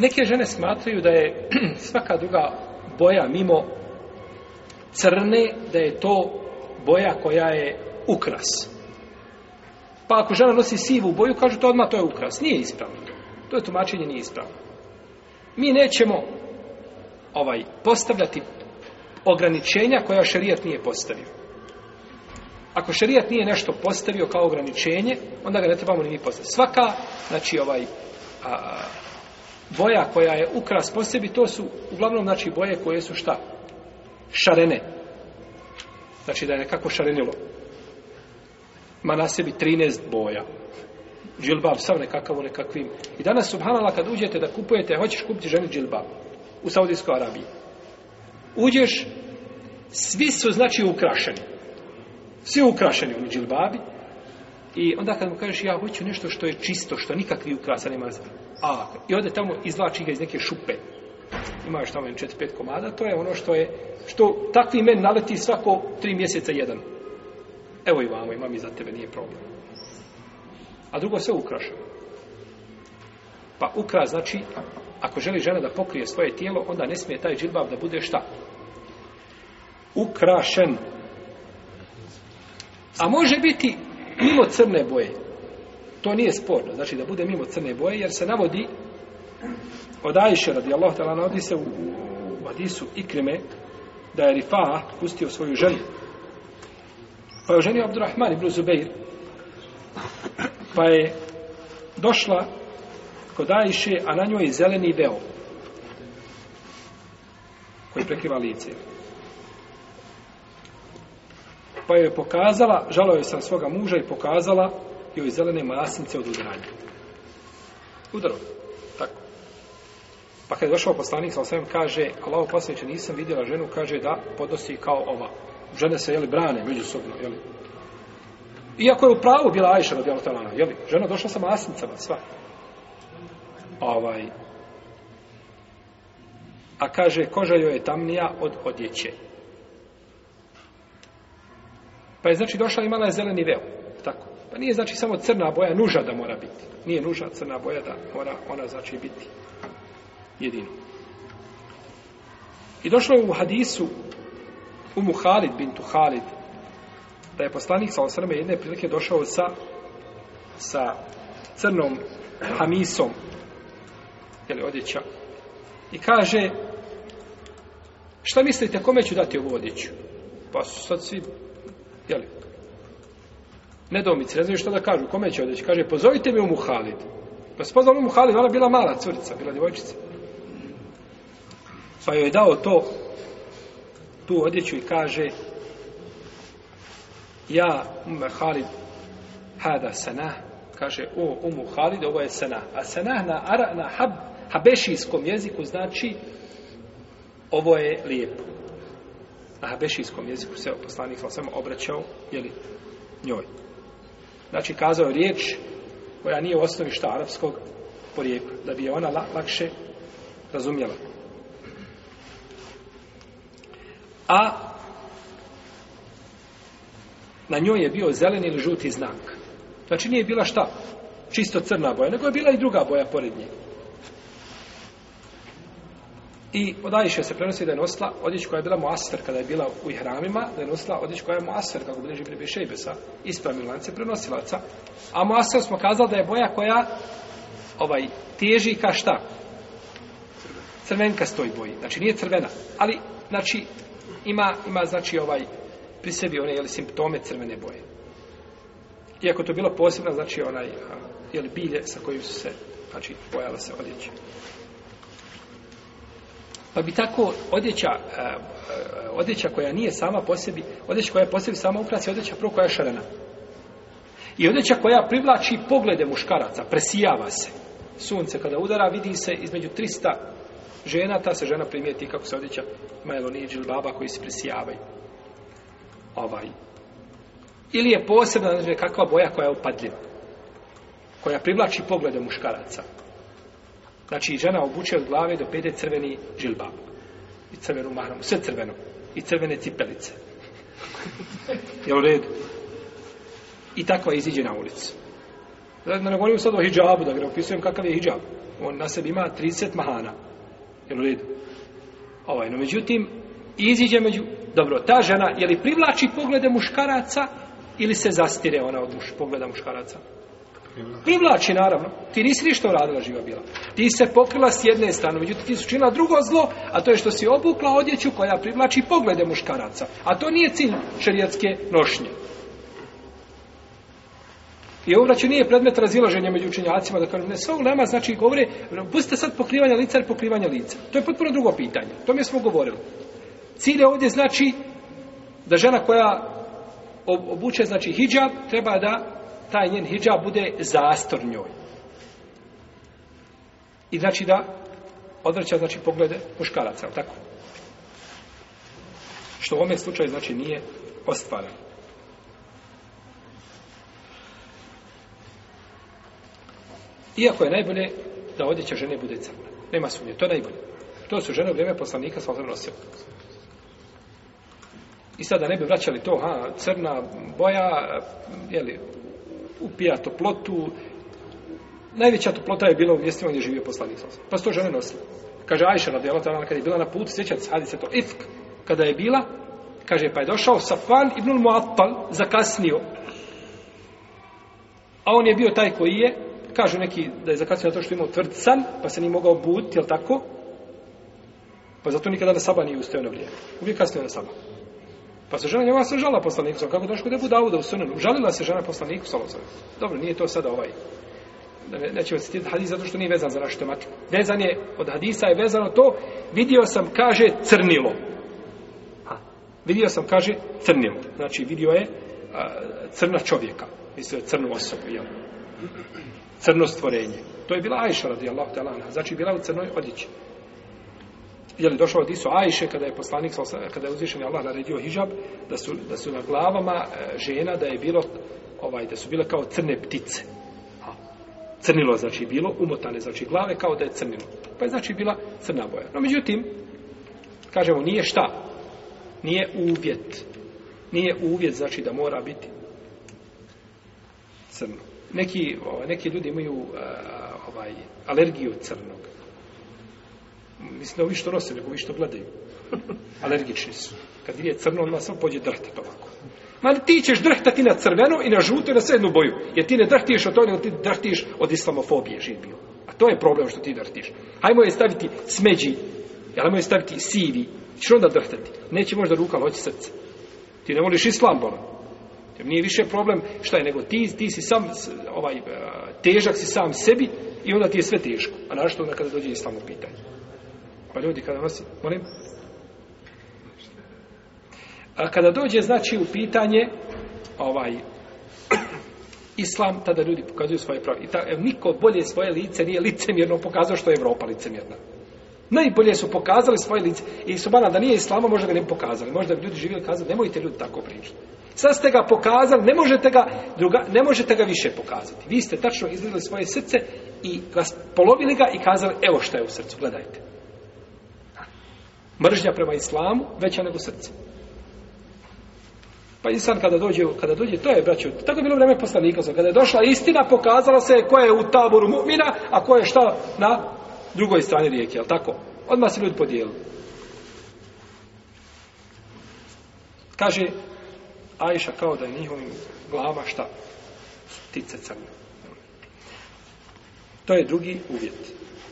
Neke žene smatraju da je svaka druga boja mimo crne, da je to boja koja je ukras. Pa ako žena nosi sivu boju, kažu to odmah to je ukras. Nije ispravno. To je tumačenje, nije ispravno. Mi nećemo ovaj postavljati ograničenja koja šerijat nije postavio. Ako šerijat nije nešto postavio kao ograničenje, onda ga ne trebamo ni mi postaviti. Svaka, znači ovaj, a, boja koja je ukras po sebi, to su uglavnom znači boje koje su šta? Šarene. Znači da je nekako šarenilo. Ma na sebi 13 boja. Džilbab sav nekakav u nekakvim. I danas, subhanala, kad uđete da kupujete, hoćeš kupiti ženi džilbab u Saudijskoj Arabiji. Uđeš, svi su znači ukrašeni. Svi ukrašeni oni džilbabi, I onda kad mu kažeš ja hoću nešto što je čisto, što nikakvi ukrasa nema. A, i ode tamo izvlači ga iz neke šupe. Imaš tamo 4-5 komada, to je ono što je, što takvi men naleti svako 3 mjeseca jedan. Evo i vamo, imam i za tebe, nije problem. A drugo se ukraša. Pa ukra znači, ako želi žena da pokrije svoje tijelo, onda ne smije taj džilbab da bude šta? Ukrašen. A može biti mimo crne boje. To nije sporno, znači da bude mimo crne boje, jer se navodi od Ajše, radi Allah, navodi se u, u, u Adisu Ikrime, da je Rifa pustio svoju ženu. Pa je oženio Abdurrahman ibn Zubeir. Pa je došla kod Ajše, a na njoj zeleni veo koji prekriva lice pa joj je pokazala, žalo joj sam svoga muža i pokazala joj zelene masnice od udranja. Udaro. Tako. Pa kad je došao poslanik, sa osvijem kaže, Allaho poslaniče, nisam vidjela ženu, kaže da podnosi kao ova. Žene se, jeli, brane međusobno, jeli. Iako je u pravu bila Ajša na bjelo telana, jeli. Žena došla sa masnicama, sva. Ovaj. A kaže, koža joj je tamnija od odjeće. Pa je znači došla imala je zeleni veo. Tako. Pa nije znači samo crna boja nuža da mora biti. Nije nuža crna boja da mora ona znači biti jedino. I došlo je u hadisu u Muhalid bintu Halid da je poslanik sa osrme jedne prilike došao sa sa crnom hamisom ili odjeća i kaže šta mislite kome ću dati ovu odjeću pa su sad svi Jeli? Nedomici, ne znam što da kažu. Kome će odeći? Kaže, pozovite mi u Muhalid. Pa se pozvala u Muhalid, ona bila mala curica, bila djevojčica. Pa joj je dao to, tu odjeću i kaže, ja, ume Halid, hada sana, kaže, o, umu Halid, ovo je sana. A sana na, ara, na hab, habešijskom jeziku znači, ovo je lijepo na habešijskom jeziku se poslanik sam obraćao jeli, njoj. Znači, kazao je riječ koja nije u osnovi šta arapskog porijeka, da bi je ona lakše razumjela. A na njoj je bio zeleni ili žuti znak. Znači, nije bila šta? Čisto crna boja, nego je bila i druga boja pored njega. I od Ajše se prenosi da je nosila odjeć koja je bila muaster kada je bila u ihramima, da je nosila odjeć koja je muaster, kako bude živine Bešejbesa, ispravim lance prenosilaca. A muaster smo kazali da je boja koja ovaj, teži ka šta? Crvenka stoji boji. Znači nije crvena, ali znači, ima, ima znači ovaj pri sebi one jeli, simptome crvene boje. Iako to bilo posebno, znači onaj jeli, bilje sa kojim su se znači, pojala se odjeća. Pa bi tako odjeća, e, e, odjeća koja nije sama po sebi, odjeća koja je po sebi sama ukras, je odjeća prvo koja je šarena. I odjeća koja privlači poglede muškaraca, presijava se. Sunce kada udara, vidi se između 300 žena, ta se žena primijeti kako se odjeća majelonije džilbaba koji se presijavaju. Ovaj. Ili je posebna, ne znači, kakva boja koja je upadljiva. Koja privlači poglede muškaraca. Znači, žena obuče od glave do pete crveni žilbab. I crvenu mahramu. Sve crveno. I crvene cipelice. Jel u redu? I takva iziđe na ulicu. Znači, ne govorim sad o hijabu, da ga opisujem kakav je hijab. On na sebi ima 30 mahana. Jel u redu? Ovaj, no, međutim, iziđe među... Dobro, ta žena, je li privlači poglede muškaraca ili se zastire ona od muš, pogleda muškaraca? Privlači, naravno. Ti nisi ništa uradila živa bila. Ti se pokrila s jedne strane, međutim ti su činila drugo zlo, a to je što si obukla odjeću koja privlači poglede muškaraca. A to nije cilj šerijatske nošnje. I ovo vraću nije predmet razilaženja među učenjacima, da kažem, ne sve u lema, znači govore, pustite sad pokrivanje lica ili pokrivanje lica. To je potpuno drugo pitanje. To mi smo govorili. Cilj je ovdje znači da žena koja obuče, znači hijab, treba da taj njen hijab bude zastor njoj. I znači da odvrća znači poglede muškaraca, ali tako? Što u ovome slučaju znači nije ostvareno. Iako je najbolje da odjeća žene bude crna. Nema sumnje, to je najbolje. To su žene u vrijeme poslanika svala nosio. I sada ne bi vraćali to, ha, crna boja, jeli, upija toplotu. Najveća toplota je bila u mjestima gdje živio poslanik sa Pa sto žene nosile. Kaže Ajša radijalahu ta'ala kada je bila na putu sjećat hadi se to ifk kada je bila kaže pa je došao Safan ibn Muattal zakasnio. A on je bio taj koji je kažu neki da je zakasnio zato što je imao tvrd san, pa se nije mogao buditi, jel tako? Pa zato nikada na saba nije ustao na vrijeme. Uvijek kasnio na saba. Pa se žena Jovana se žala poslaniku, kako daš kod Ebu Dauda u sunanu, žalila se žena poslaniku, salosan. dobro, nije to sada ovaj, neće vas citirati hadis, zato što nije vezan za našu tematiku. Vezan je, od hadisa je vezano to, vidio sam, kaže, crnilo. Ha. Vidio sam, kaže, crnilo. Znači, vidio je a, crna čovjeka, mislio je crnu osobu, jel? Crno stvorenje. To je bila Ajša, radijallahu talana, znači bila u crnoj odjeći je li došao od Isu Ajše kada je poslanik kada je uzvišen Allah naredio hijab da su, da su na glavama e, žena da je bilo ovaj da su bile kao crne ptice a crnilo znači bilo umotane znači glave kao da je crnilo pa je znači bila crna boja no međutim kažemo nije šta nije uvjet nije uvjet znači da mora biti crno neki, ovaj, neki ljudi imaju uh, ovaj, alergiju crnog Mislim da ovi što nose, nego ovi što gledaju. Alergični su. Kad vidje crno, onda samo pođe drhtat pa ovako. Ma ti ćeš drhtati na crveno i na žuto i na srednu boju. Jer ti ne drhtiješ od toga, nego ti drhtiješ od islamofobije, živ bio. A to je problem što ti drhtiš. Hajmo je staviti smeđi, hajmo je staviti sivi. Što onda drhtati? Neće možda ruka, ali hoće srce. Ti ne voliš islam, bolo. Jer nije više problem šta je, nego ti, ti si sam, ovaj, težak si sam sebi i onda ti je sve teško. A našto onda kada dođe islam u pitanje? Pa ljudi kada nosi, molim? A kada dođe, znači, u pitanje, ovaj, islam, tada ljudi pokazuju svoje pravi. I ta, ev, niko bolje svoje lice nije licemjerno pokazao što je Evropa licemjerna. Najbolje su pokazali svoje lice. I subana, da nije islama, možda ga ne pokazali. Možda bi ljudi živjeli kazali, nemojte ljudi tako pričati. Sad ste ga pokazali, ne možete ga, druga, ne možete ga više pokazati. Vi ste tačno izgledali svoje srce i raspolovili ga i kazali, evo što je u srcu, gledajte mržnja prema islamu veća nego srce. Pa insan kada dođe, kada dođe, to je, braću, tako je bilo vreme poslanika. Kada je došla istina, pokazala se koja je u taboru mumina, a koja je šta na drugoj strani rijeke, jel tako? Odmah se ljudi podijeli. Kaže, Ajša kao da je njihovim glava šta? Ptice crne. To je drugi uvjet.